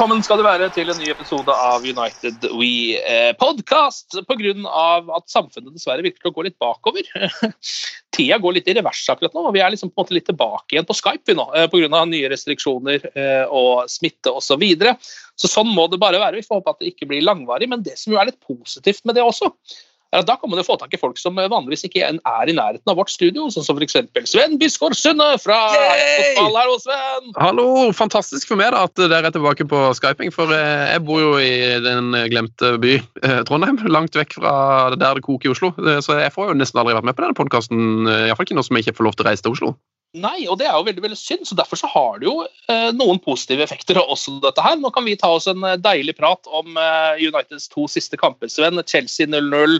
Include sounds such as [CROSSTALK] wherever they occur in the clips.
Velkommen skal du være til en ny episode av United We eh, podcast. Pga. at samfunnet dessverre virker å gå litt bakover. [LAUGHS] Tida går litt i revers akkurat nå, og vi er liksom på en måte litt tilbake igjen på Skype vi nå, eh, pga. nye restriksjoner eh, og smitte osv. Så, videre. så sånn må det bare være. Vi får håpe at det ikke blir langvarig. Men det som jo er litt positivt med det også, er at da kan man jo få tak i folk som vanligvis ikke er i nærheten av vårt studio, sånn som f.eks. Sven Bisgaard Sunde fra! Fotball. Hallo, Sven! Hallo, fantastisk for meg da at dere er tilbake på skyping, for eh, jeg bor jo i den glemte by, eh, Trondheim, langt vekk fra der det koker i Oslo, Eh, så jeg får jo nesten aldri vært med på denne podcasten, iallfall i hvert fall ikke nå som jeg ikke får lov til å reise til Oslo. Nei, og det er jo veldig veldig synd, så derfor så har det jo eh, noen positive effekter også dette her. Nå kan vi ta oss en eh, deilig prat om eh, Uniteds to siste kamper, Sven. Chelsea 0-0,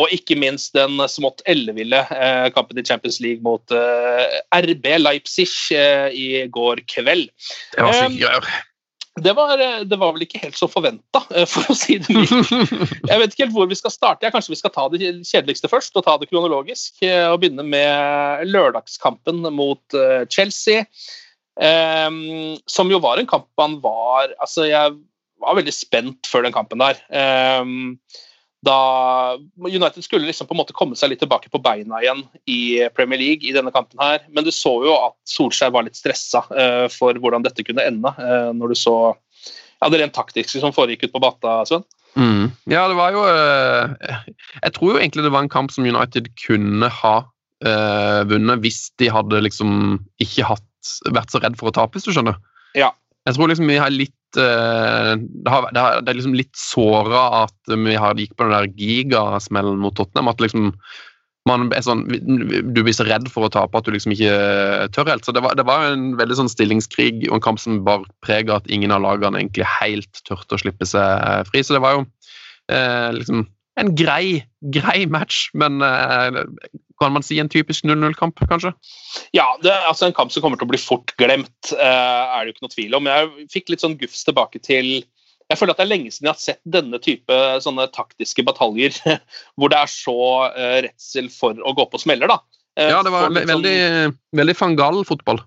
og ikke minst den smått elleville eh, kampen i Champions League mot eh, RB Leipzig eh, i går kveld. Det var syke greier. Det var, eh, det var vel ikke helt så forventa, eh, for å si det mildt. [LAUGHS] Jeg vet ikke helt hvor vi skal starte. Ja, kanskje vi skal ta det kjedeligste først, og ta det kronologisk. eh, Og begynne med lørdagskampen mot Chelsea. Ehm, som jo var en kamp man var Altså, jeg var veldig spent før den kampen der. Ehm, da United skulle liksom på en måte komme seg litt tilbake på beina igjen i Premier League i denne kampen her, men du så jo at Solskjær var litt stressa uh, for hvordan dette kunne ende, uh, når du så ja, det rent taktiske som foregikk ut på batta, Sven. Mm. Ja, det var jo uh, Jeg tror jo egentlig det var en kamp som United kunne ha eh, vunnet hvis de hadde liksom ikke hatt, vært så redd for å tape, hvis du skjønner. Ja. Jeg tror liksom vi har litt eh, det, har, det, har, det er liksom litt såra at vi har gikk på den der gigasmellen mot Tottenham. At liksom man er sånn, du blir så redd for å tape at du liksom ikke tør helt. Så det var, det var en veldig sånn stillingskrig og en kamp som bar preg av at ingen av lagene egentlig helt turte å slippe seg fri. Så det var jo eh, liksom en grei, grei match, men eh, kan man si en typisk 0-0-kamp, kanskje? Ja, det er altså en kamp som kommer til å bli fort glemt, eh, er det jo ikke noe tvil om. Jeg fikk litt sånn gufs tilbake til Jeg føler at det er lenge siden jeg har sett denne type sånne taktiske bataljer [LAUGHS] hvor det er så uh, redsel for å gå på smeller, da. Eh, Ja, det var sånn- veldig, veldig fangal-fotball.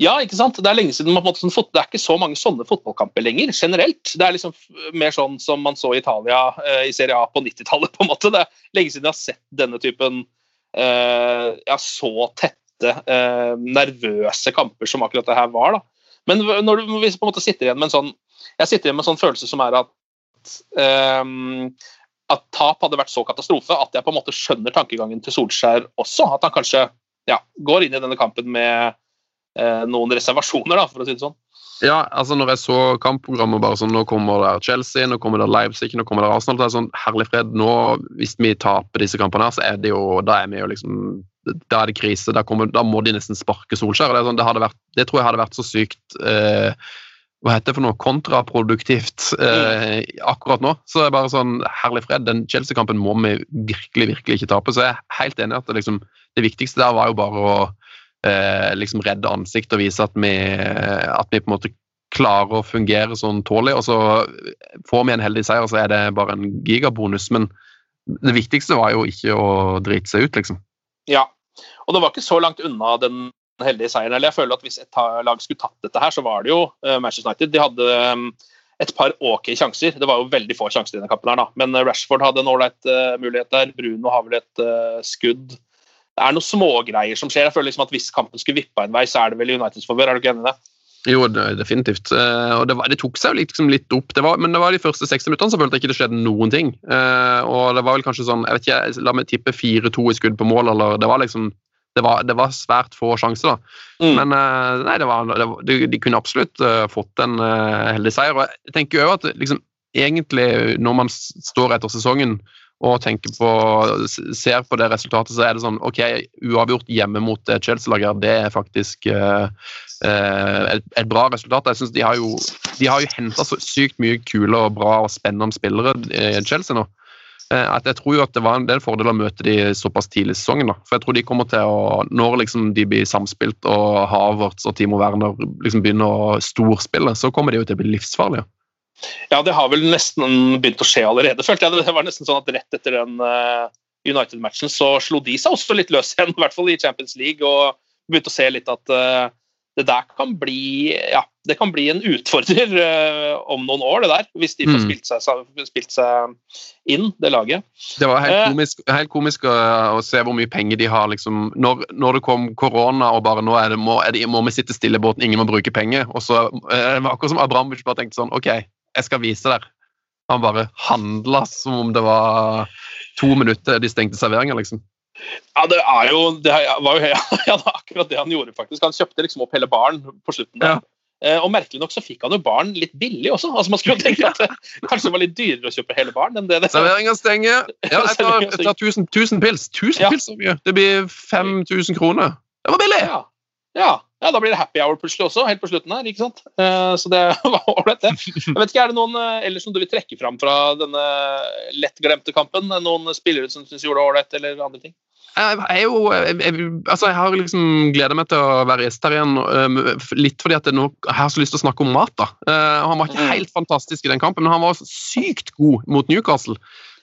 Ja, ikke sant? Det er lenge siden man måte sånn, fot- Det er ikke så mange sånne fotballkamper lenger, generelt. Det er liksom mer sånn som man så i Italia uh, i Serie A på 90-tallet, [LAUGHS] på en måte. Det er lenge siden jeg har sett denne typen ja, så tette, eh, nervøse kamper som akkurat det her var, da. Men når du hvis på en måte sitter igjen med en sånn Jeg sitter igjen med en sånn følelse som er at eh, at tap hadde vært så katastrofe at jeg på en måte skjønner tankegangen til Solskjær også. At han kanskje ja, går inn i denne kampen med eh, noen reservasjoner, da, for å si det sånn. Ja, altså når jeg så kampprogrammet bare sånn, Nå kommer der Chelsea, nå kommer der Leipzig, nå kommer der Arsenal. Det er sånn, Herlig fred, nå, hvis vi taper disse kampene, her, så er det jo da er vi jo liksom da er det krise. Da, kommer, da må de nesten sparke Solskjær. Det, sånn, det, vært, det tror jeg hadde vært så sykt eh, Hva heter det for noe? Kontraproduktivt eh, akkurat nå. Så det er bare sånn Herlig fred, den Chelsea-kampen må vi virkelig virkelig ikke tape. Så jeg er helt enig i at det, liksom, det viktigste der var jo bare å eh, liksom redde ansikt og vise at vi, at vi på en måte klarer å fungere sånn tålelig. Og så får vi en heldig seier, så er det bare en gigabonus. Men det viktigste var jo ikke å drite seg ut, liksom. Ja, og det var ikke så langt unna den heldige seieren. eller jeg føler at Hvis et lag skulle tatt dette, her, så var det jo uh, Manchester United. De hadde um, et par ok sjanser. Det var jo veldig få sjanser i denne kampen, her da. men Rashford hadde en ålreit uh, mulighet der. Bruno har vel et skudd. Det er noen smågreier som skjer. Jeg føler liksom at Hvis kampen skulle vippa en vei, så er det vel Uniteds favør. Er du ikke enig i det? Jo, definitivt. og det, var, det, tok seg jo liksom litt opp. Det var, men det var de første 60 minuttene så følte jeg ikke det skjedde noen ting. og det var vel kanskje sånn, jeg vet ikke, La meg tippe 4-2 i skudd på mål, eller det var liksom det var, det var, svært få sjanser. da. Mm. Men uh, nei, det var, det, de, de, kunne absolutt uh, fått en uh, heldig seier. og jeg tenker jo at liksom, egentlig når man står etter sesongen og tenker på, ser på det resultatet, så er det sånn OK, uavgjort hjemme mot Chelsea-laget, det er faktisk et, et, bra resultat. Jeg synes De har jo, de jo henta så sykt mye kule og bra og spennende spillere i Chelsea nå. Eh, at jeg tror jo at det var en del fordeler å møte de såpass tidlig i sesongen. Da. For jeg tror de kommer til å, Når liksom de blir samspilt og Havertz og Timo Werner liksom begynner å storspille, så kommer de jo til å bli livsfarlige. Ja, det har vel nesten begynt å skje allerede, følte jeg. Det var nesten sånn at rett etter den uh, United-matchen så slo de seg også litt løs [LAUGHS] igjen, i hvert fall i Champions League, og begynte å se litt at uh, det der kan bli ja, det kan bli en utfordrer uh, om noen år, det der. Hvis de får mm. spilt, seg, spilt, seg, inn, det laget. Det var helt eh. komisk, helt komisk å, se hvor mye penger de har. Liksom, når, når, det kom korona og bare nå det, må, det, må vi sitte stille i båten, ingen må bruke penger. og så det var Akkurat som Abramovic bare tenkte sånn OK, jeg skal vise dere. Han bare handla som om det var to minutter de stengte serveringa, liksom. Ja, det er jo Det var jo [LAUGHS] ja, akkurat det han gjorde, faktisk. Han kjøpte liksom opp hele baren på slutten. Ja. Eh, og merkelig nok så fikk han jo barn litt billig også. altså Man skulle jo tenke at det kanskje det var litt dyrere å kjøpe hele barn enn det det Serveringa stenger. Ja, jeg tar, jeg tar 1000, 1000 pils. 1000 ja. pils er mye! Det blir 5000 kroner. Det var billig! Ja. ja. Ja, Da blir det happy hour plutselig også, helt på slutten her. ikke sant? Uh, så det [LAUGHS] var ålreit, det. Jeg vet ikke, Er det noen uh, ellers som du vil trekke fram fra denne lettglemte kampen? Noen spillere som syns gjorde det ålreit, eller andre ting? Jeg, er jo, jeg, altså jeg har liksom gleda meg til å være gjest her igjen, litt fordi at jeg, nå, jeg har så lyst til å snakke om mat. da. Han var ikke mm. helt fantastisk i den kampen, men han var sykt god mot Newcastle.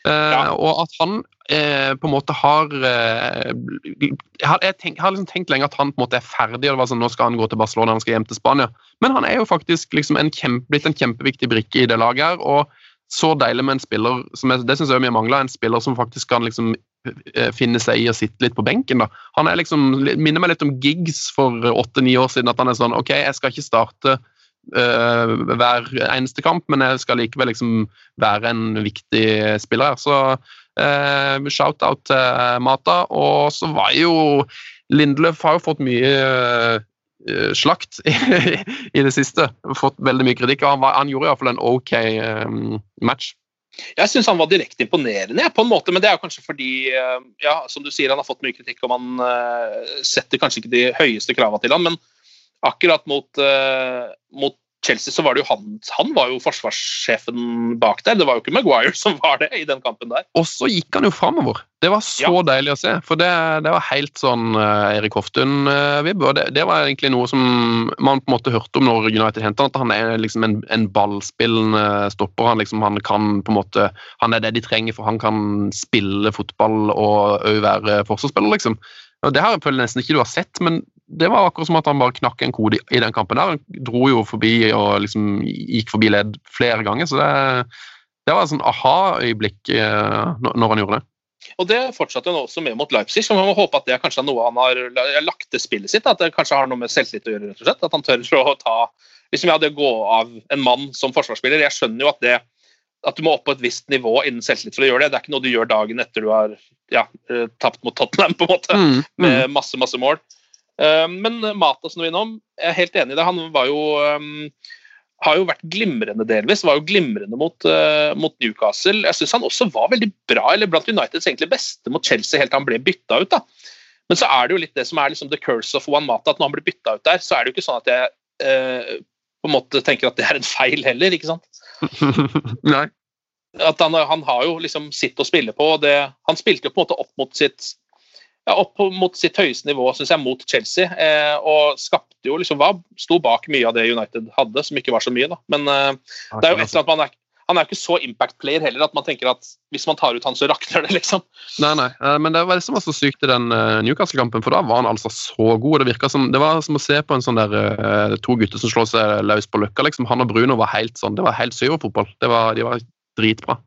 Ja. Og at han eh, på en måte har eh, Jeg har, jeg tenk, har liksom tenkt lenge at han på en måte er ferdig. og det var sånn, Nå skal han gå til Barcelona, han skal hjem til Spania. Men han er jo faktisk liksom en kjempe, blitt en kjempeviktig brikke i det laget. her, og så deilig med en spiller som jeg, det synes jeg vi mangler, en spiller som faktisk kan liksom Eh, finne seg i å sitte litt på benken. da. Han er liksom, minner meg litt om Giggs for åtte-ni år siden. At han er sånn OK, jeg skal ikke starte hver eneste kamp, men jeg skal likevel liksom være en viktig spiller her. Så uh, shout-out til Mata. Og så var jo Lindløf har jo fått mye uh, slakt [LAUGHS] i, det siste. Fått veldig mye kritikk. og Han, var, han gjorde iallfall en OK um, match. Jeg syns han var direkte imponerende, på en måte, men det er kanskje fordi eh, ja, som du sier, han har fått mye kritikk og man setter kanskje ikke de høyeste kravene til han, men akkurat mot, uh, mot Chelsea så var det jo han, han var jo forsvarssjefen bak der. Det var jo ikke Maguire som var det i den kampen der. Og så gikk han jo framover. Det var så ja. deilig å se. For det, det var helt sånn uh, Erik Hoftun-vibb. og det, det, var egentlig noe som man på en måte hørte om når United henter at han er liksom en, en ballspillende stopper. Han, liksom, han kan på en måte, han er det de trenger, for han kan spille fotball og òg være forsvarsspiller, liksom. Og Det har jeg følt nesten ikke du har sett, men det var akkurat som at han bare knakk en kode i den kampen. der. Han dro jo forbi og liksom gikk forbi ledd flere ganger. Så det, det var et sånn aha-øyeblikk eh, når han gjorde det. Og Det fortsatte han også med mot Leipzig. så Man må håpe at det er kanskje noe han har lagt til spillet sitt. At det kanskje har noe med selvtillit å gjøre. rett og slett, At han tør [LAUGHS] å ta liksom ja, det å gå av en mann som forsvarsspiller. Jeg skjønner jo at det at du må opp på et visst nivå innen selvtillit for å gjøre det. Det er ikke noe du gjør dagen etter du har ja, eh, tapt mot Tottenham, på en måte, mm, mm. med masse masse mål. Eh, men Mata, som du var innom, jeg er helt enig i det. Han var jo um, har jo vært glimrende delvis. Var jo glimrende mot, uh, mot Newcastle. Jeg syns han også var veldig bra, eller blant Uniteds egentlig beste mot Chelsea helt til han ble bytta ut. da. Men så er det jo litt det som er liksom the curse of one Mata, at når han blir bytta ut der, så er det jo ikke sånn at jeg uh, på en måte tenker at det er en feil heller, ikke sant? [LAUGHS] Nei. At han, han, har jo liksom sitt å spille på. Det, han spilte jo på en måte opp mot sitt ja, opp mot sitt høyeste nivå synes jeg, mot Chelsea. Eh, og skapte jo liksom var, sto bak mye av det United hadde, som ikke var så mye. da. Men eh, det er jo et eller annet man er, han er jo ikke så impact player heller at man tenker at hvis man tar ut han, så rakner det, liksom. Nei, nei, eh, men det var det som var så sykt i den eh, Newcastle-kampen, for da var han altså så god. Det virket som, det var som å se på en sånn der eh, to gutter som slår seg løs på løkka. liksom. Han og Bruno var helt sånn, det var helt syverfotball. Det var, de var dritbra.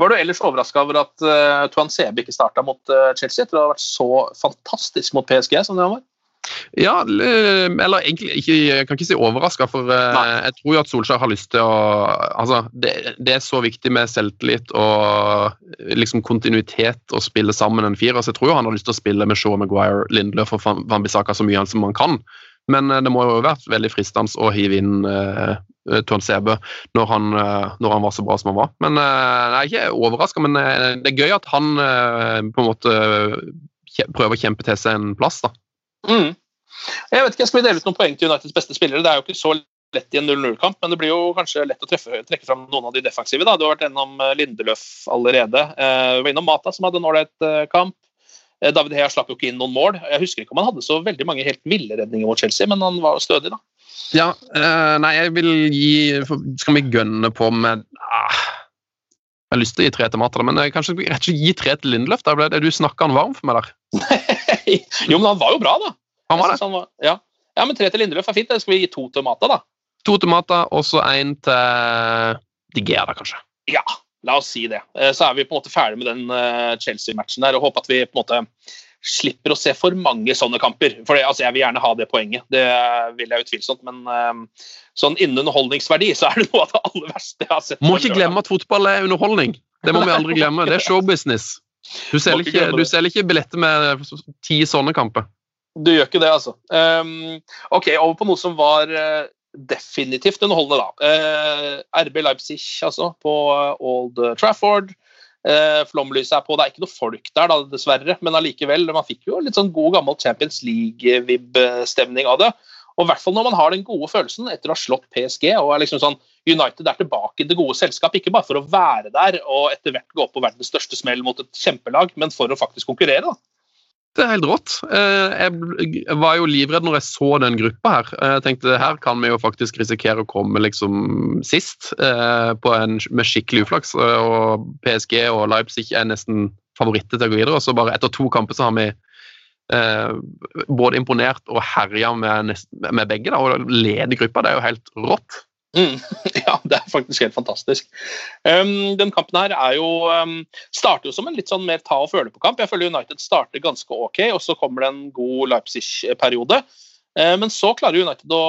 Var du ellers overraska over at uh, Tuan Sebe ikke starta mot uh, Chelsea etter å ha vært så fantastisk mot PSG som det han var? Ja, eller egentlig ikke, jeg kan ikke si overraska, for eh, Nei. jeg tror jo at Solskjær har lyst til å Altså, det, det er så viktig med selvtillit og eh, liksom kontinuitet å spille sammen en firer, så jeg tror jo han har lyst til å spille med Shaw Maguire, Lindløf og Van Bissaka så mye som han kan. Men eh, det må jo ha vært veldig fristende å hive inn uh, Tuan Sebe når han, eh, når han var så bra som han var. Men eh, jeg er ikke overraska, men eh, det er gøy at han eh, på en måte prøver å kjempe til seg en plass, da. Mm. Jeg vet ikke, Skal vi dele ut noen poeng til Uniteds beste spillere? Det er jo ikke så lett i en 0-0-kamp, men det blir jo kanskje lett å treffe, trekke fram noen av de defensive. da. Du har vært gjennom eh, Lindeløf allerede. Eh, Du var innom Mata, som hadde en ålreit eh, kamp. Eh, David Hea slapp jo ikke inn noen mål. Jeg husker ikke om han hadde så veldig mange helt ville redninger mot Chelsea, men han var stødig, da. Ja, uh, nei, jeg vil gi Skal vi gønne på med uh, Jeg har lyst til å gi tre til Mata, men jeg kanskje rett og slett gi tre til Lindløf. Da ble det, du snakka han varm for meg der. jo, men han var jo bra, da. Han var det. Han var, ja. ja, men tre til Lindeløf er fint. Skal vi gi to til Mata, da. To til Mata, og så én til Digea, da, kanskje. Ja, la oss si det. Eh, Så er vi på en måte ferdig med den eh, Chelsea-matchen der, og håper at vi på en måte slipper å se for mange sånne kamper. For det, altså, Jeg vil gjerne ha det poenget, det vil jeg utvilsomt, men um, sånn innen underholdningsverdi så er det noe av det aller verste jeg har sett. Må ikke glemme at fotball er underholdning. Det må vi aldri glemme. Det er showbusiness. Du selger ikke du selger ikke billetter med ti sånne kamper. Du gjør ikke det, altså. Um, ok, over på noe som var eh, definitivt underholdende, da. Eh, RB Leipzig, altså, på eh, Old Trafford. Uh, Flomlyset er på. Det er ikke noe folk der, da, dessverre, men allikevel. Man fikk jo litt sånn god, gammel Champions League-vib-stemning av det. Og i hvert fall når man har den gode følelsen etter å ha slått PSG og er liksom sånn United er tilbake i det gode selskap, ikke bare for å være der og etter hvert gå opp på verdens største smell mot et kjempelag, men for å faktisk konkurrere. da. Det er helt rått. Eh, Jeg var jo livredd når jeg så den gruppa her. Jeg tenkte her kan vi jo faktisk risikere å komme liksom sist eh, en, med skikkelig uflaks. eh, Og PSG og Leipzig er nesten favoritter til å gå videre. Og så bare etter to kamper så har vi eh, både imponert og herja med, med begge. da, Og leder gruppa. Det er jo helt rått. Mm. [LAUGHS] Ja, det er faktisk helt fantastisk. Um, den kampen her er jo um, starter jo som en litt sånn mer ta og føle på-kamp. Jeg føler United starter ganske ok, og så kommer det en god Leipzig-periode. Uh, men så klarer United å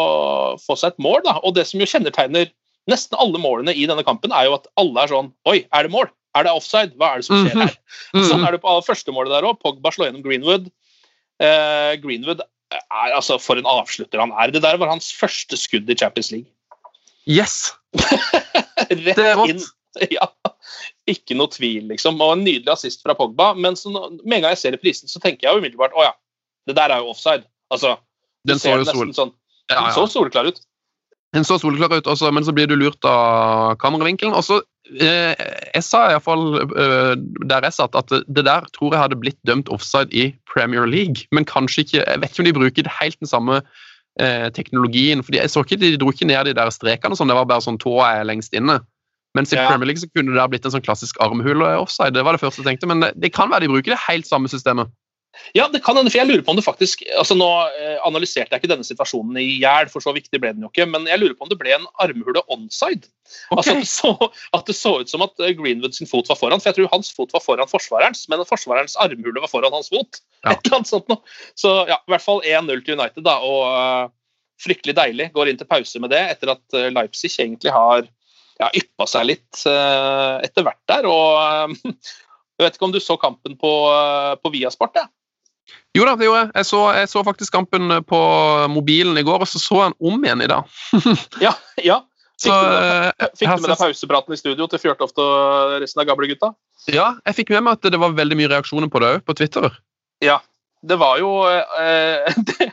få seg et mål, da. og det som jo kjennetegner nesten alle målene i denne kampen, er jo at alle er sånn Oi, er det mål? Er det offside? Hva er det som skjer her? Og Sånn er det på første målet der òg. Pogba slår gjennom Greenwood. Uh, Greenwood er altså For en avslutter han er. Det der var hans første skudd i Champions League. Yes! [LAUGHS] Rett Det inn. [LAUGHS] Ja, ikke noe tvil, liksom. Og en nydelig assist fra Pogba. Men så, med en gang jeg ser reprisen, så tenker jeg jo umiddelbart å ja, det der er jo offside. Altså, Den så ser jo sol- sånn, Ja, Den ja. så soleklar ut. Den så soleklar ut, også, men så blir du lurt av kameravinkelen. Og så, eh, Jeg sa iallfall eh, der jeg satt, at det der tror jeg hadde blitt dømt offside i Premier League. Men kanskje ikke Jeg vet ikke om de bruker helt den samme eh, teknologien. fordi jeg så ikke, De dro ikke ned de der strekene, sånn, det var bare sånn tåa er lengst inne. Mens i Ja. Premier League så kunne det ha blitt en sånn klassisk armhule-offside. Det var det første jeg tenkte, men det, det kan være de bruker det helt samme systemet. Ja, det kan hende, for jeg lurer på om det faktisk altså Nå eh, analyserte jeg ikke denne situasjonen i hjel, for så viktig ble den jo ikke, men jeg lurer på om det ble en armhule onside. Altså at det, så, at det så ut som at eh, Greenwood sin fot var foran, for jeg tror hans fot var foran forsvarerens, men forsvarerens armhule var foran hans fot. Ja. Et eller annet sånt noe. Så ja, i hvert fall 1-0 til United, da, og uh, fryktelig deilig. Går inn til pause med det, etter at Leipzig egentlig har ja, yppa seg litt uh, etter hvert der. og uh, [LAUGHS] Jeg vet ikke om du så kampen på, på Viasport? Ja. Jo da, det gjorde jeg. Jeg så, jeg så faktisk kampen på mobilen i går, og så så jeg den om igjen i dag. [LAUGHS] Ja, ja. Fikk, Så, du, med eh, deg, deg pausepraten i studio til Fjørtoft og resten av gamlegutta? Ja, jeg fikk med meg at det var veldig mye reaksjoner på det òg, på Twitter. Ja. Det var jo eh, [LAUGHS] det,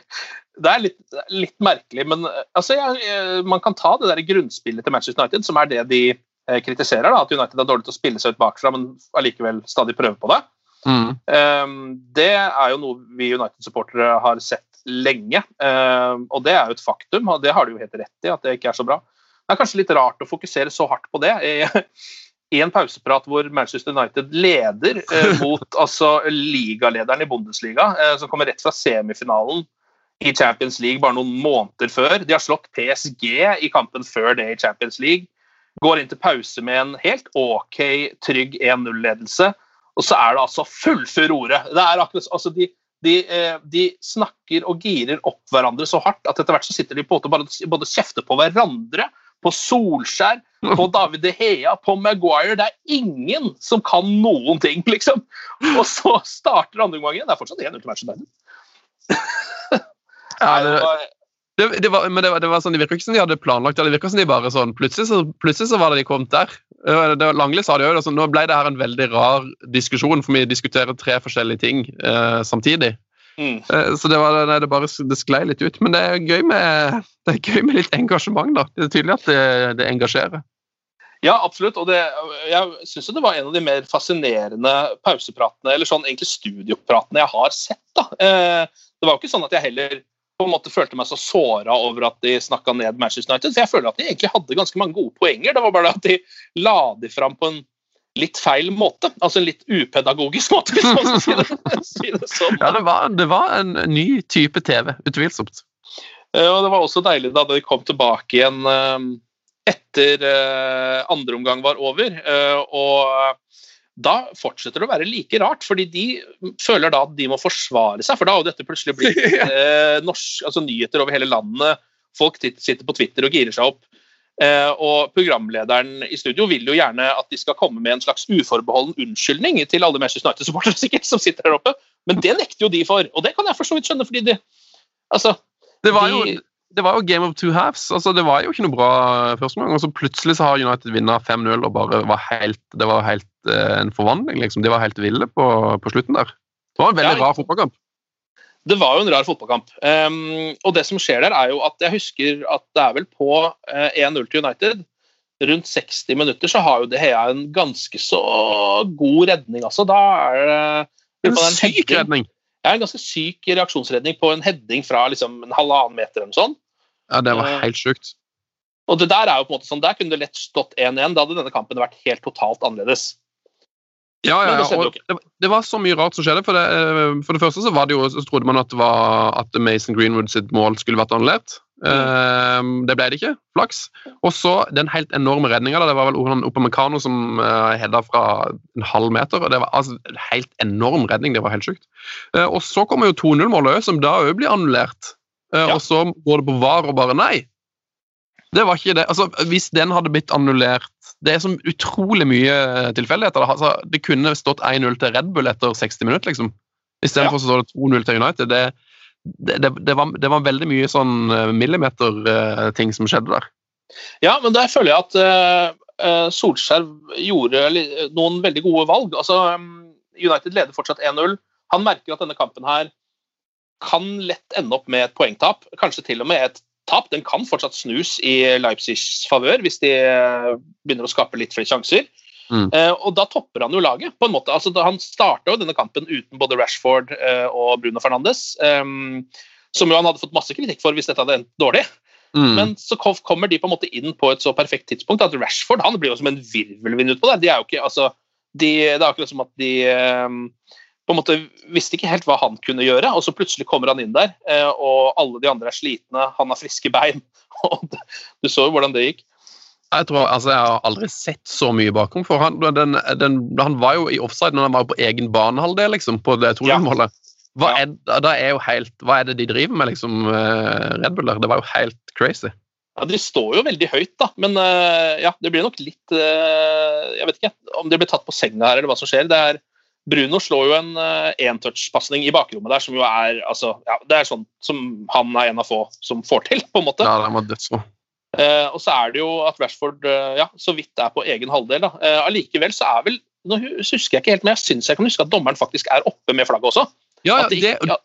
det er litt, litt merkelig, men eh, altså, jeg, eh, man kan ta det der grunnspillet til Manchester United, som er det de eh, kritiserer. Da, at United er dårlig til å spille seg ut bakfra, men allikevel stadig prøver på det. Mm. Um, det er jo noe vi United-supportere har sett lenge, um, og det er jo et faktum. og Det har de jo helt rett i, at det ikke er så bra. Det er kanskje litt rart å fokusere så hardt på det. I, [LAUGHS] i en pauseprat hvor Manchester United leder eh, [LAUGHS] mot altså, ligalederen i Bundesliga, eh, som kommer rett fra semifinalen i Champions League bare noen måneder før. De har slått PSG i kampen før det i Champions League. Går inn til pause med en helt OK, trygg 1-0-ledelse. Og så er det altså full furore. Det er akkurat, altså de, de, eh, de, snakker og girer opp hverandre så hardt at etter hvert så sitter de på bare både kjefter på hverandre, på Solskjær, på [LAUGHS] David De Hea, på Maguire. Det er ingen som kan noen ting, liksom. Og så starter andre omgangen. Det er fortsatt 1-0 til Manchester United. Det, det, det, var, men det var, det var sånn, det virker ikke som de hadde planlagt det. Virker som de bare sånn, Plutselig så, plutselig så var det de kommet der. Det, Langli sa det jo, altså, Nå ble det her en veldig rar diskusjon, for vi diskuterer tre forskjellige ting eh, samtidig. Mm. Eh, så det, var, nei, det bare det sklei litt ut. Men det er gøy med, [LAUGHS] det er gøy med litt engasjement. da. Det er tydelig at det, det engasjerer. Ja, absolutt. Og det, jeg syns det var en av de mer fascinerende pausepratene, eller sånn egentlig studiopratene jeg har sett. da. Eh, det var jo ikke sånn at jeg heller på en måte følte meg så såra over at de snakka ned Manchester United. For jeg føler at de egentlig hadde ganske mange gode poenger. Det var bare at de la de fram på en litt feil måte. Altså en litt upedagogisk [LAUGHS] måte, hvis man skal si det, si det sånn. Ja, det var, det var, en ny type TV, utvilsomt. Og det var også deilig da de kom tilbake igjen etter andre omgang var over. Og da fortsetter det å være like rart, fordi de føler da at de må forsvare seg. For da har jo dette plutselig blitt [LAUGHS] eh, norsk, altså nyheter over hele landet. Folk sitter på Twitter og girer seg opp. Eh, og programlederen i studio vil jo gjerne at de skal komme med en slags uforbeholden unnskyldning til alle Manchester United-supportere [LAUGHS] sikkert som sitter her oppe, men det nekter jo de for. Og det kan jeg for så vidt skjønne, fordi de Altså det var, de, jo, det var jo game of two halves. altså Det var jo ikke noe bra første gang. Og så plutselig så har United vunnet 5-0 og bare var helt Det var helt uh, en forvandling, liksom. De var helt ville på, på slutten der. Det var en veldig Ja. rar fotballkamp. Det var jo en rar fotballkamp. Um, og det som skjer der, er jo at jeg husker at det er vel på uh, 1-0 til United. Rundt 60 minutter så har jo De Hea en ganske så god redning, altså. Da er det En på den syk heading- redning. Ja, en ganske syk reaksjonsredning på en heading fra liksom en halvannen meter eller noe sånt. Ja, det var Eh, helt sjukt. Og det der er jo på en måte sånn, Der kunne det lett stått 1-1. Da hadde denne kampen vært helt totalt annerledes. Ja, ja, det ja. Og det, det var så mye rart som skjedde. For det, eh, for det første så var det jo, så trodde man at, det var, at Mason Greenwood sitt mål skulle vært annerledes. Eh, det ble det ikke. Flaks. Og så den helt enorme redninga. Det var vel Opamecano som uh, hedda fra en halv meter. og Det var altså en helt enorm redning. Det var helt sjukt. Eh, og så kommer jo 2-0-målet òg, som da òg blir annullert. Eh, Ja. Og så går det på VAR og bare nei. Det var ikke det. Altså, Hvis den hadde blitt annullert Det er så utrolig mye tilfeldigheter. Altså, det kunne stått 1-0 til Red Bull etter 60 minutter, liksom. Istedenfor så står det 2-0 til United. Det, det, det, var, det var veldig mye sånn eh, millimeter-ting som skjedde der. Ja, men der føler jeg at eh, eh, Solskjær gjorde noen veldig gode valg. Altså, um, United leder fortsatt 1-0. Han merker at denne kampen her kan lett ende opp med et poengtap, kanskje til og med et tap. Den kan fortsatt snus i Leipzigs favør hvis de eh, begynner å skape litt flere sjanser. Mm. Eh, og da topper han jo laget, på en måte. Altså, han starta jo denne kampen uten både Rashford uh, og Bruno Fernandes, um, som jo han hadde fått masse kritikk for hvis dette hadde endt dårlig. Mm. Men så kommer de på en måte inn på et så perfekt tidspunkt at Rashford han blir jo som en virvelvind utpå der. De er jo ikke, altså, de, det er akkurat som at de um, på en måte visste ikke helt hva han kunne gjøre, og så plutselig kommer han inn der, eh, og alle de andre er slitne, han har friske bein. [LAUGHS] og Du så jo hvordan det gikk. Jeg tror, altså, jeg har aldri sett så mye bakom. for Han, den, den, han var jo i offside når han var på egen banehalvdel, liksom, på det 2-0-målet. Hva, Ja. hva er det de driver med, liksom, eh, Red Bull der? Det var jo helt crazy. Ja, De står jo veldig høyt, da, men eh, ja, det blir nok litt eh, Jeg vet ikke om de blir tatt på senga her, eller hva som skjer. Det er, Bruno slår jo en entouch-pasning i bakrommet der, som jo er altså, ja, det er sånn som han er en av få som får til, på en måte. Ja, den var dødsrå. Eh, og så er det jo at Rashford eh, ja, så vidt er på egen halvdel. da. Eh, Allikevel så er vel Nå husker jeg ikke helt, men jeg syns jeg kan huske at dommeren faktisk er oppe med flagget også. Ja, ja, det det, ja,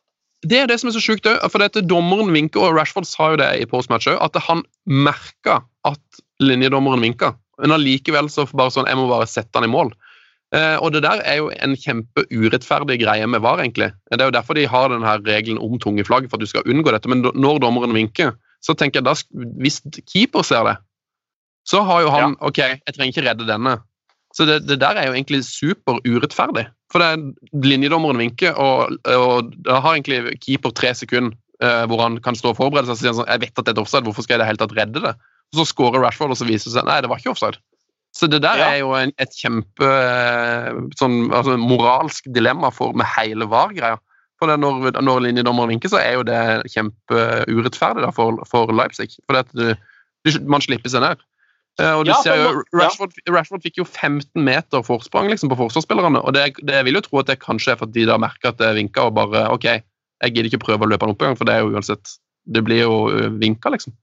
det er det som er så sjukt òg. For dette dommeren vinker, og Rashford sa jo det i postmatch òg, at han merka at linjedommeren vinka. Men allikevel så bare sånn Jeg må bare sette han i mål. Eh, og det der er jo en kjempeurettferdig greie med VAR, egentlig. Det er jo derfor de har denne regelen om tunge flagg, for at du skal unngå dette. Men når dommeren vinker, så tenker jeg da, hvis keeper ser det, så har jo han OK, jeg trenger ikke redde denne. Så det, det der er jo egentlig super urettferdig. For det er linjedommeren vinker, og, og da har egentlig keeper tre sekunder eh, hvor han kan stå og forberede seg. og si sånn, jeg vet at det er offside, hvorfor skal jeg i det hele tatt redde det? Og Så scorer Rashford, og så viser det seg nei, det var ikke offside. Så det der Ja. er jo en, et kjempe eh, sånn, altså, moralsk dilemma for, med hele VAR-greia. For det når, når linjedommeren vinker, så er jo det kjempeurettferdig for, for Leipzig. For du, du, man slipper seg ned. Eh, og du Ja, ser jo. Rashford, Rashford fikk jo 15 meter forsprang liksom, på forsvarsspillerne. Og det, det vil jo tro at det kanskje er fordi de da merker at det er vinka, og bare OK, jeg gidder ikke prøve å løpe han opp engang, for det er jo uansett Det blir jo vinka, liksom.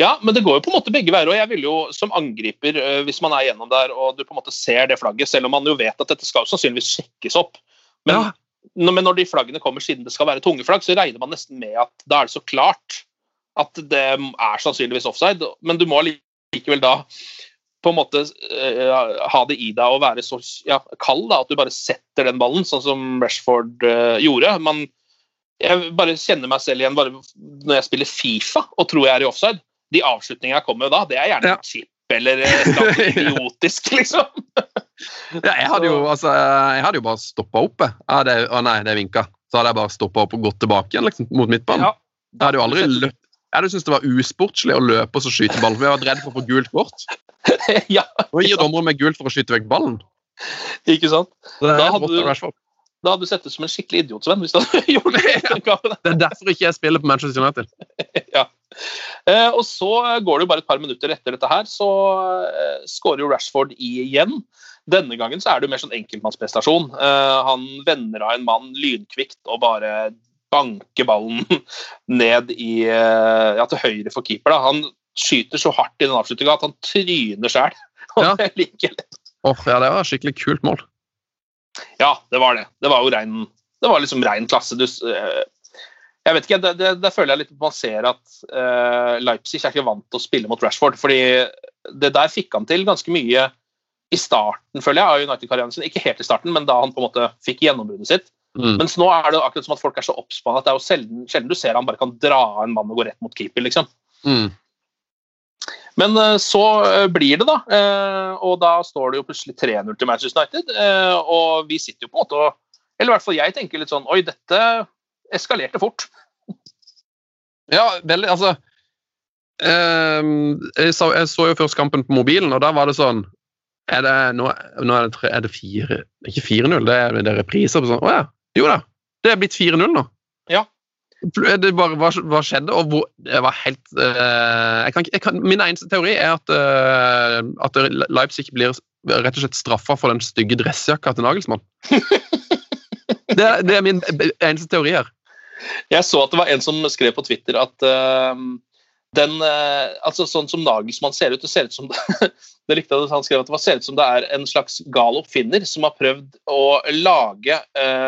Ja, men det går jo på en måte begge veier. og jeg vil jo som angriper, øh, hvis man er gjennom der og du på en måte ser det flagget, selv om man jo vet at dette skal sannsynligvis sjekkes opp Men, Ja. Men når de flaggene kommer siden det skal være tunge flagg, så regner man nesten med at da er det så klart at det er sannsynligvis offside. Men du må likevel da på en måte uh, ha det i deg å være så ja, kald da, at du bare setter den ballen, sånn som Rashford uh, gjorde. Man, jeg bare kjenner meg selv igjen bare når jeg spiller Fifa og tror jeg er i offside. De avslutningene jeg kommer med da, det er gjerne Ja. chip eller uh, [LAUGHS] idiotisk, liksom. Ja, jeg hadde jo, altså, jeg hadde jo bare stoppa opp. Ja, det, å nei, det vinka. Så hadde jeg bare stoppa opp og gått tilbake igjen liksom, mot midtbanen. Ja. Jeg hadde jo aldri løpt. Jeg hadde syntes det var usportslig å løpe og så skyte ball. for jeg var redd for å få gult kort. [LAUGHS] ja, Nå gir dommeren meg gult for å skyte vekk ballen. ikke sant? Da hadde du- Da hadde du sett ut som en skikkelig idiot, Sven. hvis du hadde [LAUGHS] gjort det. ja. det er derfor ikke jeg spiller på Manchester United. [LAUGHS] Eh, og så går det jo bare et par minutter etter dette her, så eh, skårer jo Rashford igjen. Denne gangen så er det jo mer sånn enkeltmannsprestasjon. Eh, han vender av en mann lynkvikt og bare banker ballen [LAUGHS] ned i, eh, ja, til høyre for keeper. Da. Han skyter så hardt i den avslutninga at han tryner sjøl. [LAUGHS] Ja. Åh, ja, Det var et skikkelig kult mål. Ja, det var det. Det var jo rein, det var liksom rein klasse. Du, eh, jeg vet ikke, det, Der føler jeg litt man ser at uh, Leipzig er ikke vant til å spille mot Rashford. fordi det der fikk han til ganske mye i starten, føler jeg, av United-karrieren sin. Ikke helt i starten, men da han på en måte fikk gjennombruddet sitt. Mm. Mens nå er det akkurat som at folk er så oppspannet at det er jo sjelden, sjelden du ser han bare kan dra av en mann og gå rett mot keeper. liksom. Mm. Men eh, så eh, blir det, da. eh, Og da står det jo plutselig 3-0 til Manchester United. Og vi sitter jo på en måte og Eller i hvert fall jeg tenker litt sånn Oi, dette eskalerte fort. Ja, veldig, altså jeg, så, jeg så jo først kampen på mobilen, og da var det sånn Er det, nå, nå er det, er det fire Ikke 4-0, det det er repriser på sånn Å ja. Jo da. Det er blitt 4-0 nå. Ja. Det bare, hva, hva skjedde, og hvor Det var helt uh, jeg kan, jeg kan, Min eneste teori er at, uh, at Leipzig blir rett og slett straffa for den stygge dressjakka til Nagelsmann. [LAUGHS] det, er- det min eneste teori her. Jeg så at det var en som skrev på Twitter at eh, den eh, Altså sånn som Nagelsmann ser ut, det ser ut som [LAUGHS] det likte jeg Han skrev at det var, ser ut som det er en slags gal oppfinner som har prøvd å lage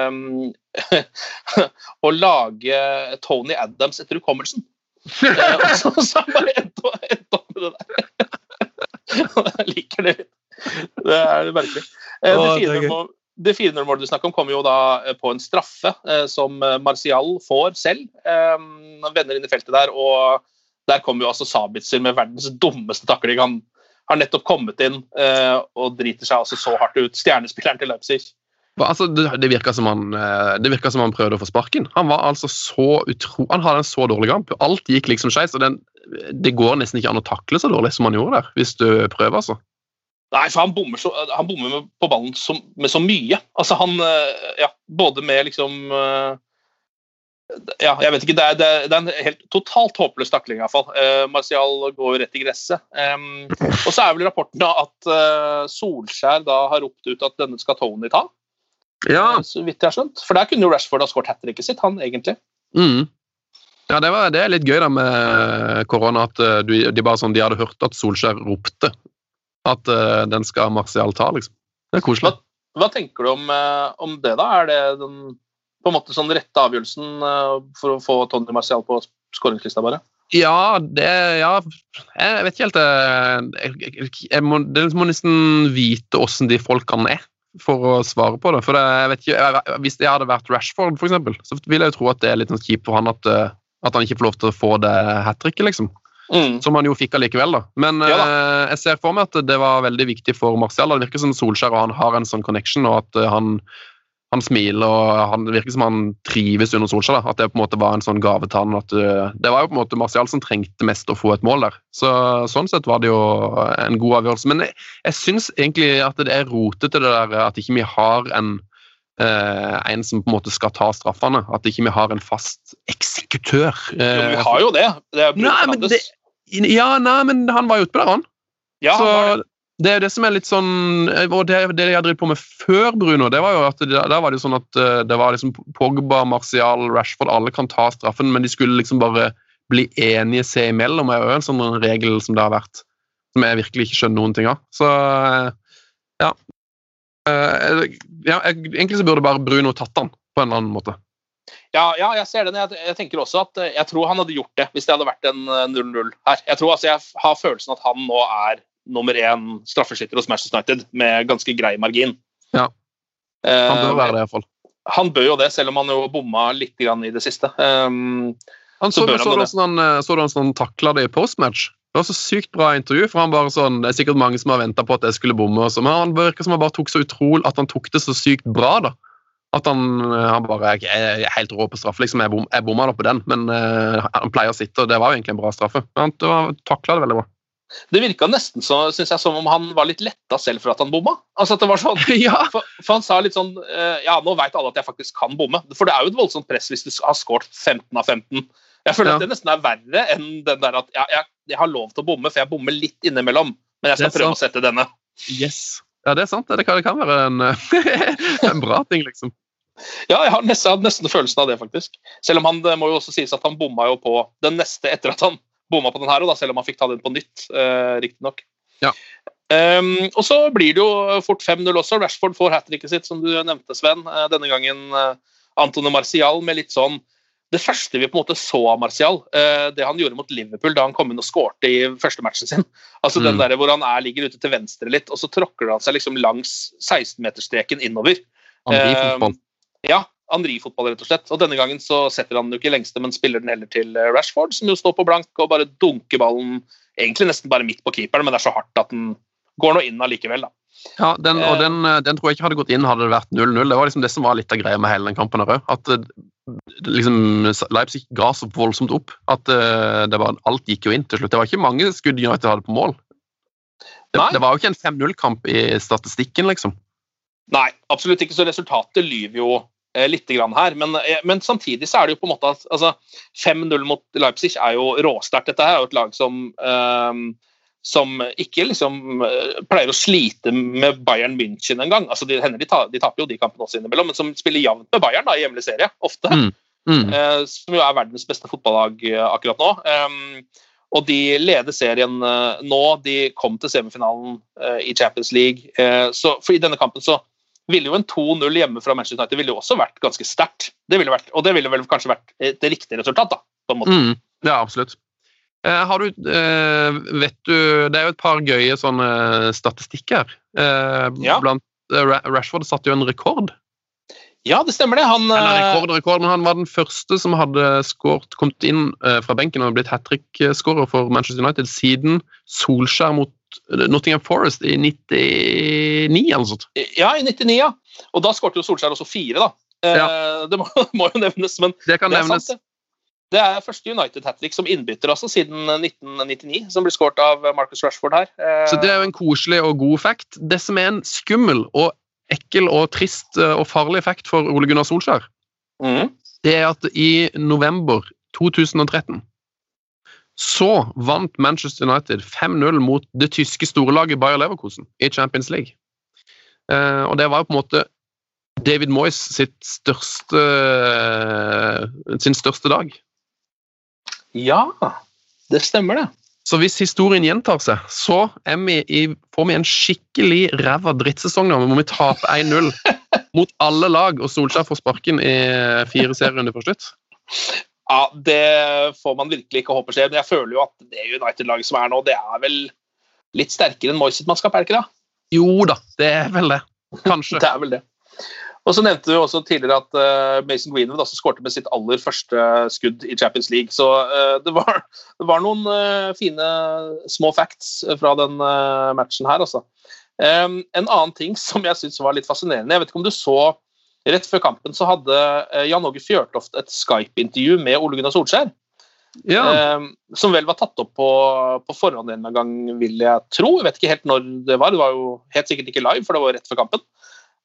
um, [LAUGHS] Å lage Tony Adams etter hukommelsen. Eh, og så, så bare endt opp med det der. [LAUGHS] Jeg liker det. Det er merkelig. Det det er gøy. 4-0-målet det 4-0-målet du snakker om, kommer jo da på en straffe som Martial får selv. Han vender inn i feltet der, og der kommer jo altså Sabitzer med verdens dummeste takling. Han har nettopp kommet inn eh, og driter seg altså så hardt ut. Stjernespilleren til Leipzig. Altså, det, det virka som, eh, som han prøvde å få sparken. Han var altså så utro... Han hadde en så dårlig kamp. Alt gikk liksom skeis. Det går nesten ikke an å takle så dårlig som han gjorde der, hvis du prøver, altså. Nei, for han bommer, så, han bommer på ballen så, med så mye. Altså han eh, Ja, både med liksom Ja, jeg vet ikke. Det er, det er, en helt totalt håpløs takling, iallfall. Uh, Martial går rett i gresset. Um, og så er vel rapporten da at uh, Solskjær da har ropt ut at denne skal Tony ta, Ja. så vidt jeg har skjønt. For der kunne jo Rashford ha skåret hat tricket sitt, han egentlig. Mm. Ja, det, var, det er litt gøy da med korona, at eh, du, de bare sånn, de hadde hørt at Solskjær ropte at uh, den skal Martial ta, liksom. Det er koselig. Hva tenker du om, eh, om det, da? Er det den på en måte sånn rette avgjørelsen eh, for å få Tony Martial på skåringslista, bare? Ja, det Ja, jeg vet ikke helt eh, Jeg, jeg, jeg, må, må nesten vite åssen de folkene er. for å svare på det. For det, jeg vet ikke, jeg, Hvis jeg hadde vært Rashford, for eksempel, så vil jeg jo tro at det er litt sånn kjipt for han at, eh, at han ikke får lov til å få det hat tricket, liksom. Mm. Som han jo fikk allikevel, da. Men Ja eh, jeg ser for meg at det var veldig viktig for Martial. Det virker som Solskjær og han har en sånn connection, og at han, han smiler og han, det virker som han trives under Solskjær. da, At det på en måte var en sånn gave til han. At, eh, det var jo på en måte Martial som trengte mest å få et mål der. Så Sånn sett var det jo en god avgjørelse. Men jeg, jeg syns egentlig at det er rotete det der at ikke vi har en eh, en som på en måte skal ta straffene. At ikke vi har en fast eksekutør. Jo, eh, vi har jo det. det Nei, men det, ja, nei, men han var jo utpå der, han. ja, han var det. Det er det som er litt sånn Og det, det jeg drevet på med før Bruno, det var jo at det, der var det sånn at eh, det var liksom Pogba, Martial, Rashford, alle kan ta straffen, men de skulle liksom bare bli enige seg imellom. er jo en sånn regel som det har vært, som jeg virkelig ikke skjønner noen ting av. Så eh, ja. Eh, ja egentlig så burde bare Bruno tatt han på en eller annen måte. Ja, ja, jeg ser den. Jeg, jeg tenker også at eh, jeg tror han hadde gjort det hvis det hadde vært en eh, 0-0 her. Jeg tror altså jeg har følelsen at han nå er nummer én straffeskytter hos Manchester United med ganske grei margin. Ja. Han bør Eh, være det, iallfall. Han bør jo det, selv om han jo bomma litt i det siste. Um, Han Så så, så, han det. eh, så du han sånn takla det i postmatch? Det var så sykt bra intervju. for han bare sånn, Det er sikkert mange som har venta på at jeg skulle bomme, også, men han virker som han bare tok så utrolig, at han tok det så sykt bra. da. At han, eh, han bare Jeg jeg er helt rå på straff. liksom. Jeg, bom, jeg bomma da på den, men uh, han pleier å sitte, og det var jo egentlig en bra straffe. Men han takla det veldig bra. Det virka nesten så, synes jeg, som om han var litt letta selv for at han bomma. Altså at det var sånn, [LAUGHS] ja! for, for han sa litt sånn eh, Ja, nå veit alle at jeg faktisk kan bomme. For det er jo et voldsomt press hvis du har skåret 15 av 15. Jeg føler Ja. at det nesten er verre enn den der at ja, jeg, jeg har lov til å bomme, for jeg bommer litt innimellom. Men jeg skal prøve sant. å sette denne. Yes. Ja, det er sant. Det kan, det kan være en, [LAUGHS] en bra ting, liksom. Ja, jeg har nesten, nesten følelsen av det, faktisk. Selv om han det må jo også sies at han bomma jo på den neste etter at han bomma på den her, òg, selv om han fikk ta den på nytt, uh, riktignok. Ja. Um, og så blir det jo fort 5-0 også. Rashford får hat tricket sitt, som du nevnte, Sven. Uh, denne gangen uh, Antone Martial med litt sånn Det første vi på en måte så av Martial, uh, det han gjorde mot Liverpool da han kom inn og skårte i første matchen sin. [LAUGHS] Altså den Mm. der hvor han er, ligger ute til venstre litt, og så tråkker han seg liksom langs 16-meterstreken innover. Angrifotball. Eh, ja, Henri-fotball, rett og slett. Og denne gangen så setter han jo ikke lengste, men spiller den heller til eh, Rashford, som jo står på blank og bare dunker ballen egentlig nesten bare midt på keeperen, men det er så hardt at den går nå inn allikevel, da. Ja, den, og Eh. den, eh, den tror jeg ikke hadde gått inn hadde det vært 0-0. Det var liksom det som var litt av greia med hele den kampen. her. At liksom, Leipzig ga så voldsomt opp at det var, alt gikk jo inn til slutt. Det var ikke mange skudd United hadde på mål. Det, det var jo ikke en 5-0-kamp i statistikken, liksom. Nei, absolutt ikke. Så resultatet lyver jo eh, litt grann her. Men, eh, men samtidig så er det jo på en måte at altså, 5-0 mot Leipzig er jo råsterkt. Dette her er jo et lag som um, som ikke liksom pleier å slite med Bayern München engang. Altså, de, de, ta, de taper jo de kampene også innimellom, men som spiller jevnt med Bayern da, i hjemlig serie, ofte. Mm. Mm. Uh, som jo er verdens beste fotballag akkurat nå. Um, og de leder serien uh, nå. De kom til semifinalen uh, i Champions League. Så for I denne kampen så ville jo en 2-0 hjemme fra Manchester United ville jo også vært ganske sterkt. Det ville vært, og det ville vel kanskje vært et riktig resultat, da. på en måte. Mm. Ja, absolutt. Eh, har du, eh, vet du, Det er jo et par gøye sånne statistikker. Eh, Ja. Blant eh, Rashford satte jo en rekord. Ja, det stemmer det. Han, Eller eh, rekord, rekord, men han var den første som hadde skåret, kommet inn eh, fra benken og blitt hat trick-skårer for Manchester United siden Solskjær mot eh, Nottingham Forest i 99 eller noe sånt. ja, i 99, ja. Og da skårte jo Solskjær også fire, da. Ja. [LAUGHS] Det må, må jo nevnes, men Det kan det er nevnes. sant, det. Det er første United hat trick som innbytter altså, siden 1999, som blir skåret av Marcus Rashford her. Eh, Så det er jo en koselig og god fact. Det som er en skummel og ekkel og trist eh, og farlig fact for Ole Gunnar Solskjær, mm. det er at i november 2013 så vant Manchester United 5-0 mot det tyske storlaget Bayer Leverkusen i Champions League. Eh, og det var jo på en måte David Moyes sitt største, sin største dag. Ja, det stemmer, det. Så hvis historien gjentar seg, så vi i, får vi en skikkelig ræva drittsesong nå. Hvor vi taper 1-0 [LAUGHS] mot alle lag, og Solskjær får sparken i fire serierunder for slutt. Ja, Det får man virkelig ikke håpe skjer, men jeg føler jo at det United-laget som er nå, det er vel litt sterkere enn Moyes mannskap, er det ikke det? Jo da, det er vel det. Kanskje. [LAUGHS] Det er vel det. Og så nevnte vi også tidligere at uh, Mason Greenwood også skårte med sitt aller første skudd i Champions League. Så uh, det, var, det, var, noen uh, fine små facts fra den matchen her, altså. En annen ting som jeg syns var litt fascinerende Jeg vet ikke om du så Rett før kampen så hadde Jan Åge Fjørtoft et Skype-intervju med Ole Gunnar Solskjær. Ja. Eh, som vel var tatt opp på, på forhånd en gang, vil jeg tro. Jeg vet ikke helt når det var. Det var jo helt sikkert ikke live, for det var rett før kampen.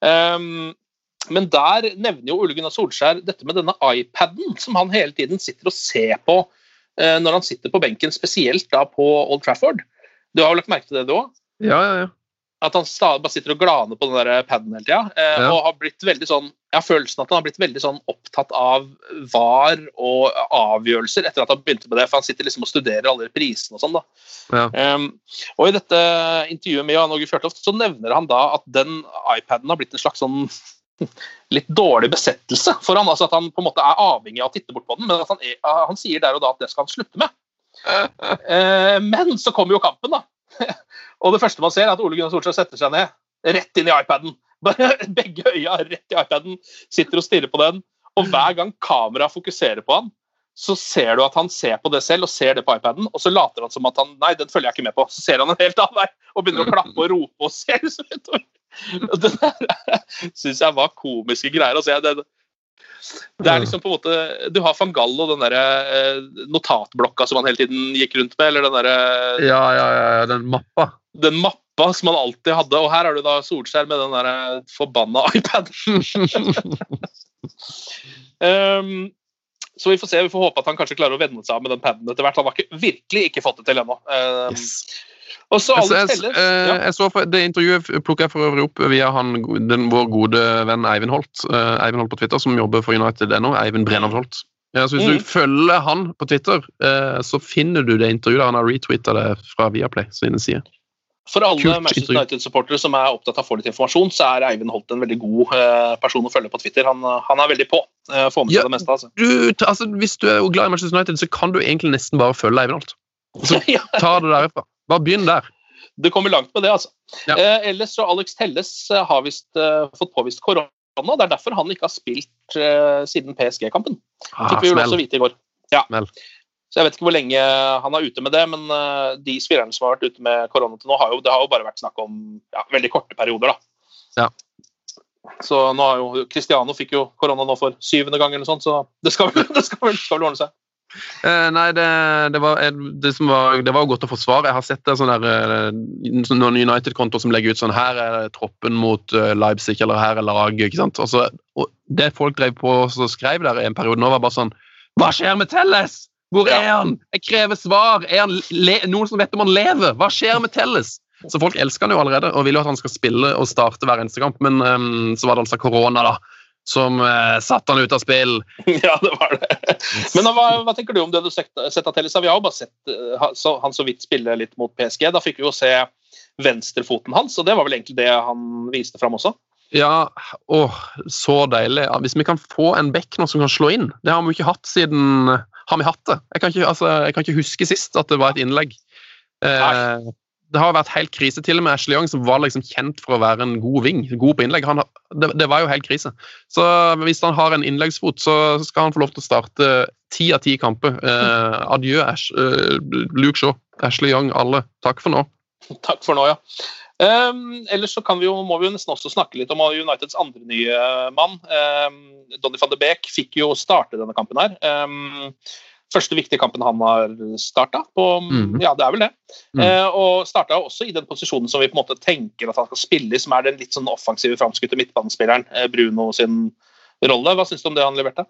Eh, men der nevner jo Ole Gunnar Solskjær dette med denne iPaden som han hele tiden sitter og ser på eh, når han sitter på benken, spesielt da på Old Trafford. Du har jo lagt merke til det, du òg? Ja, ja, ja. At han stadig bare sitter og glaner på den der paden hele tida. Eh, Ja. Og har blitt veldig sånn Jeg har følelsen at han har blitt veldig sånn opptatt av VAR og avgjørelser etter at han begynte med det, for han sitter liksom og studerer alle prisene og sånn. da. Ja. Um, og i dette intervjuet med Jan Åge Fjørtoft så nevner han da at den iPaden har blitt en slags sånn [LAUGHS] litt dårlig besettelse for han, altså At han på en måte er avhengig av å titte bort på den, men at han, er, han sier der og da at det skal han slutte med. [LAUGHS] Eh, men så kommer jo kampen, da. [LAUGHS] og det første man ser, er at Ole Gunnar Solskjær setter seg ned, rett inn i iPaden. [LAUGHS] Begge øya rett i iPaden, sitter og stirrer på den. Og hver gang kameraet fokuserer på han, så ser du at han ser på det selv og ser det på iPaden, og så later han som at han Nei, den følger jeg ikke med på. Så ser han en helt annen vei og begynner å klappe og rope og se [LAUGHS] Det der syns jeg var komiske greier. Altså, jeg, det, det er liksom på en måte Du har van Gallo, og den derre eh, notatblokka som han hele tiden gikk rundt med, eller den derre Ja, ja, ja, ja, den mappa. den mappa som han alltid hadde, og her har du da Solskjær med den der forbanna [LAUGHS] iPaden. um, så vi får se, vi får håpe at han kanskje klarer å venne seg av med den paden etter hvert. Han har ikke, virkelig ikke fått det til ennå. Um, Yes. Og så Altså, Alex Telles. eh, jeg så Det intervjuet plukka jeg for øvrig opp via han, den, vår gode venn Eivind Holt. eh, Eivind Holt på Twitter, som jobber for United ennå. Eivind Brennholt Holt. Ja, så hvis mm. du følger han på Twitter, eh, så finner du det intervjuet. Han har retweeta det fra Viaplay sine sider. For alle Kult Manchester. United-supportere som er opptatt av å få litt informasjon, så er Eivind Holt en veldig god eh, person å følge på Twitter. Han, han er veldig på. Uh, får med seg Ja. det meste, altså. Du, altså, hvis du er glad i Manchester United, så kan du egentlig nesten bare følge Eivind Holt. Så [LAUGHS] tar ta det derifra. Bare begynn der. det kommer langt med det, altså. Ja. Eh, ellers så Alex Telles eh, har visst eh, fått påvist korona. Det er derfor han ikke har spilt eh, siden PSG-kampen. Ah, Fikk vi jo også vite i går. Ja. Så jeg vet ikke hvor lenge han er ute med det, men eh, de spillerne som har vært ute med korona til nå, har jo, det har jo bare vært snakk om ja, veldig korte perioder, da. Ja. Så nå har jo Cristiano fikk jo korona nå for syvende gang, eller noe sånt, så det skal vel, [LAUGHS] det skal vel, skal vel ordne seg. Eh, nei, det, det, var, det, som var, det var godt å forsvare. Jeg har sett det sånn der, eh, noen United-kontoer som legger ut sånn Her er troppen mot eh, Leipzig, eller her er laget. ikke sant? Og så, og det folk drev på og skrev der i en periode nå, var bare sånn Hva skjer med Telles? Hvor er han? Jeg krever svar! Er han le noen som vet om han lever? Hva skjer med Telles? Så folk elsker han jo allerede og vil jo at han skal spille og starte hver eneste kamp, men um, så var det altså korona, da. Som eh, satte han ut av spill. [LAUGHS] ja, det var det. Men hva, hva tenker du om det du sett, sett av? Vi har jo bare sett eh, så, han så vidt spille litt mot PSG. Da fikk vi jo se venstrefoten hans, og det var vel egentlig det han viste fram også. Ja, åh, så deilig. Ja, Hvis vi kan få en bekk nå som kan slå inn Det har vi jo ikke hatt siden Har vi hatt det? Jeg kan ikke, altså, jeg kan ikke huske sist at det var et innlegg. Eh, det har vært helt krise, til og med Ashley Young, som var liksom kjent for å være en god ving, god på innlegg. Han, det, det var jo helt krise. Så hvis han har en innleggsfot, så skal han få lov til å starte ti av ti kamper. Eh, adjø, Ash, eh, Luke Shaw, Ashley Young, alle. Takk for nå. Takk for nå, ja. Um, ellers så vi jo, må vi jo nesten også snakke litt om Uniteds andre nye mann. Um, Donny van de Beek fikk jo starte denne kampen her. Um, første viktige kampen han har starta Mhm. Ja, det er vel det. Mm. Eh, og starta også i den posisjonen som vi på en måte tenker at han skal spille i, som er den litt sånn offensive, framskutte midtbanespilleren. eh, Bruno sin rolle. Hva syns du om det han leverte?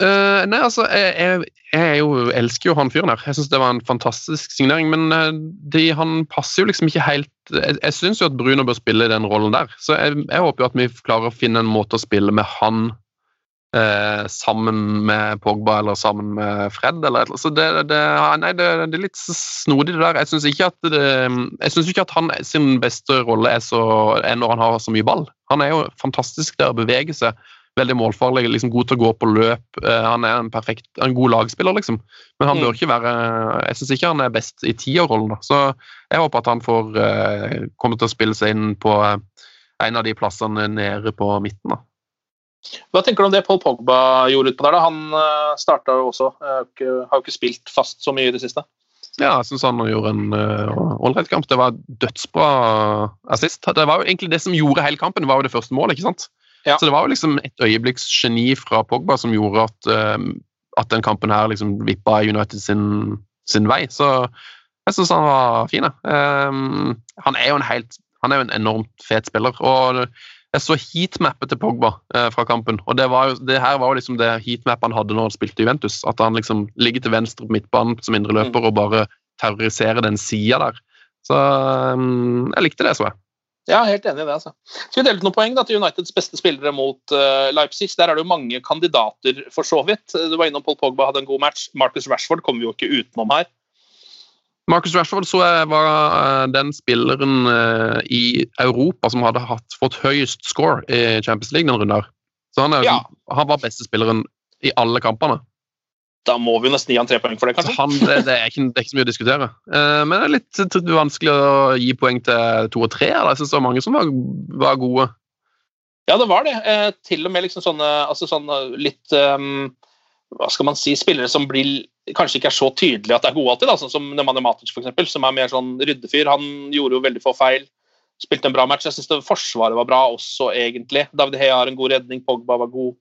Uh, nei, altså, jeg, jeg, jeg jo, elsker jo han fyren her. Jeg syns det var en fantastisk signering. Men eh, de, han passer jo liksom ikke helt Jeg, jeg syns jo at Bruno bør spille den rollen der. Så jeg, jeg håper jo at vi klarer å finne en måte å spille med han eh, sammen med Pogba eller sammen med Fred. Eller, et eller- så det, det, nei, det, det er litt snodig, det der. Jeg syns ikke, ikke at han sin beste rolle er, så, er når han har så mye ball. Han er jo fantastisk der å bevege seg veldig målfarlig, liksom god til å gå på løp. Eh, han er en perfekt, en god lagspiller, liksom. Men han Mm. bør ikke være Jeg syns ikke han er best i tierrollen, da. Så jeg håper at han får komme kommer til å spille seg inn på eh, en av de plassene nede på midten. da. Hva tenker du om det Paul Pogba gjorde utpå der? da? Han uh, starta jo også, uh, har jo ikke spilt fast så mye i det siste. Ja, jeg syns han gjorde en ålreit uh, kamp. Det var dødsbra assist. Det var jo egentlig det som gjorde hele kampen, var jo det første målet. ikke sant? Ja. Så det var jo liksom et øyeblikks geni fra Pogba som gjorde at, uh, at den kampen her liksom vippa United sin, sin vei. Så jeg syns han var fin. Um, han er jo en helt han er jo en enormt fet spiller. og Jeg så heatmappet til Pogba eh, fra kampen. og det, var det, her var jo liksom det heatmappet han hadde når han spilte i Juventus. At han liksom ligger til venstre på midtbanen som indre løper og bare terroriserer den sida der. Så um, jeg likte det, så jeg. Ja, helt enig i det. altså. Skal vi dele ut noen poeng da, til Uniteds beste spillere mot uh, Leipzig? Der er det jo mange kandidater, for så vidt. Du var innom Paul Pogba hadde en god match. Marcus Rashford kommer vi jo ikke utenom her. Marcus Rashford så jeg var uh, den spilleren uh, i Europa som hadde hatt, fått høyest score i Champions League den runden. Så han, er, Ja. han var beste spilleren i alle kampene. Da må vi jo nesten gi han tre poeng for det, kanskje? han, det, det, er ikke, det er ikke så mye å diskutere. Eh, men det er litt vanskelig å gi poeng til to og tre. Jeg syns det var mange som var, var gode. Ja, det var det. Eh, til og med liksom sånne, altså sånne litt um, Hva skal man si? Spillere som blir kanskje ikke er så tydelig at det er gode alltid, da, sånn som Nemanja Matic, eksempel, som er mer sånn ryddefyr. Han gjorde jo veldig få feil. Spilte en bra match. Jeg syns Forsvaret var bra også, egentlig. David Hea har en god redning, Pogba var god.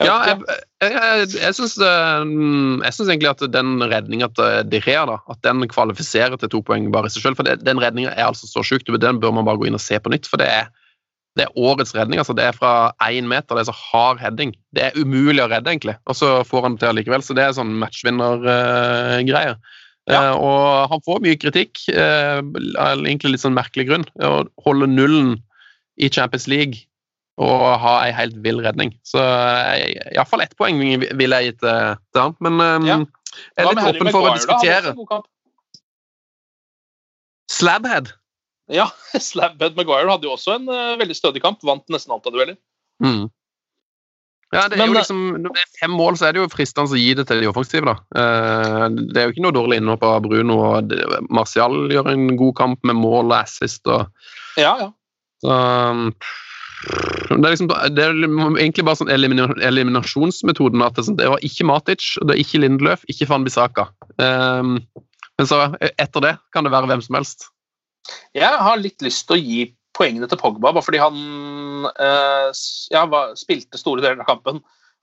Jeg Ja, jeg, jeg, jeg, syns egentlig at den redninga til De Rea da, at den kvalifiserer til to poeng bare i seg selv. For det, den redninga er altså så sjuk. Den bør man bare gå inn og se på nytt. For det er, det er årets redning. altså Det er fra én meter. Det er så hard heading. Det er umulig å redde, egentlig. Og så får han det til likevel, Så det er sånn matchvinnergreie. Ja. Uh, og han får mye kritikk, uh, egentlig litt sånn merkelig grunn. Å holde nullen i Champions League og ha ei helt vill redning. Så iallfall ett poeng vil jeg gi til, til han. Men um, Ja. jeg er litt åpen for å diskutere. Slabhead. Ja, [LAUGHS] Slabhead Maguire hadde jo også en uh, veldig stødig kamp. Vant nesten alt av dueller. Mm. Ja, det er Men, jo eh, liksom, Når det er fem mål, så er det jo fristende å gi det til de offensive. da. Uh, Det er jo ikke noe dårlig innhopp av Bruno. og Martial gjør en god kamp med mål og assist. og Ja, ja. så, um, det er, liksom, det er egentlig bare sånn elimina eliminasjonsmetoden. at det, sånn, var ikke Matic, det er ikke Lindeløf, ikke Van Bissaka. Um, men så etter det kan det være hvem som helst. Jeg har litt lyst til å gi poengene til Pogba, bare fordi han eh, ja, var, spilte store deler av kampen.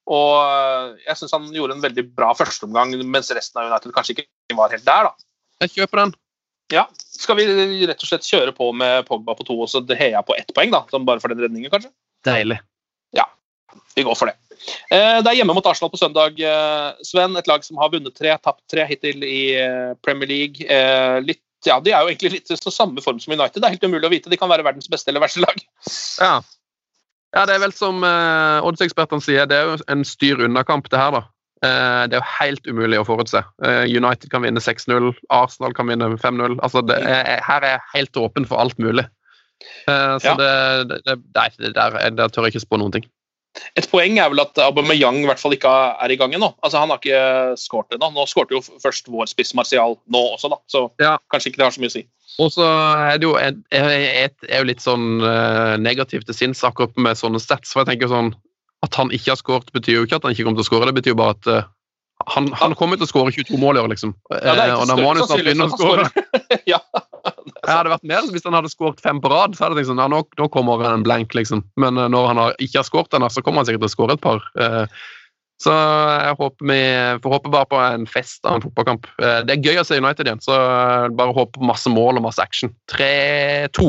Og eh, jeg syns han gjorde en veldig bra førsteomgang, mens resten av United kanskje ikke var helt der. da. Jeg kjøper den. Ja, Skal vi rett og slett kjøre på med Pogba på to og så heier jeg på ett poeng, da? Som bare for den redningen, kanskje? Deilig. Ja, Vi går for det. Eh, Det er hjemme mot Arsenal på søndag, eh, Sven. Et lag som har vunnet tre, tapt tre hittil i Premier League. Litt, ja, De er jo egentlig litt så samme form som United. Det er helt umulig å vite. De kan være verdens beste eller verste lag. Ja. ja, det er vel som eh, oddsekspertene sier, det er jo en styr unna-kamp, det her, da. Eh, det er jo helt umulig å forutse. Eh, United kan vinne 6-0, Arsenal kan vinne 5-0. Altså, det er, her er jeg helt åpen for alt mulig. Eh, så Ja. det, det, det der, der tør jeg ikke spå noen ting. Et poeng er vel at Aubameyang i hvert fall ikke er i gang ennå. Altså, han har ikke skåret ennå. Nå skårte jo først vår spiss Martial nå også, da. så Ja. kanskje ikke det har så mye å si. Og så er det jo, et, er jo litt sånn eh, negativ til sinns akkurat med sånne stats. For jeg tenker sånn At han ikke har skåret, betyr jo ikke at han ikke kommer til å skåre. Det betyr jo bare at eh, han, han kommer til å skåre 22 mål i år, liksom. Ja, det er Eh, ikke og da må han jo snart begynne å skåre. [LAUGHS] ja. Jeg hadde vært mer hvis han hadde skåret fem på rad. så hadde jeg tenkt sånn, ja, nå, nå kommer en blank, liksom. Men eh, når han har, ikke har skåret ennå, så kommer han sikkert til å skåre et par. Eh, så jeg håper vi får håpe bare på en fest av en fotballkamp. Det er gøy å se United igjen, så bare håpe på masse mål og masse action. 3-2.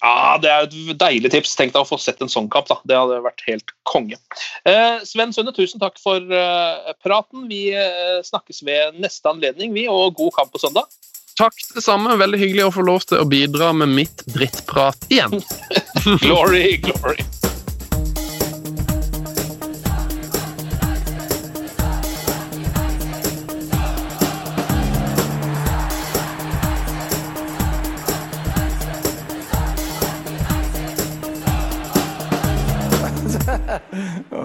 Ja, Det er et deilig tips. Tenk deg å få sett en sånn kamp. da. Det hadde vært helt konge. Eh, Sven Sunde, tusen takk for eh, praten. Vi eh, snakkes ved neste anledning, vi, og god kamp på søndag. Takk det samme. Veldig hyggelig å få lov til å bidra med mitt drittprat igjen. [LAUGHS] Glory, glory.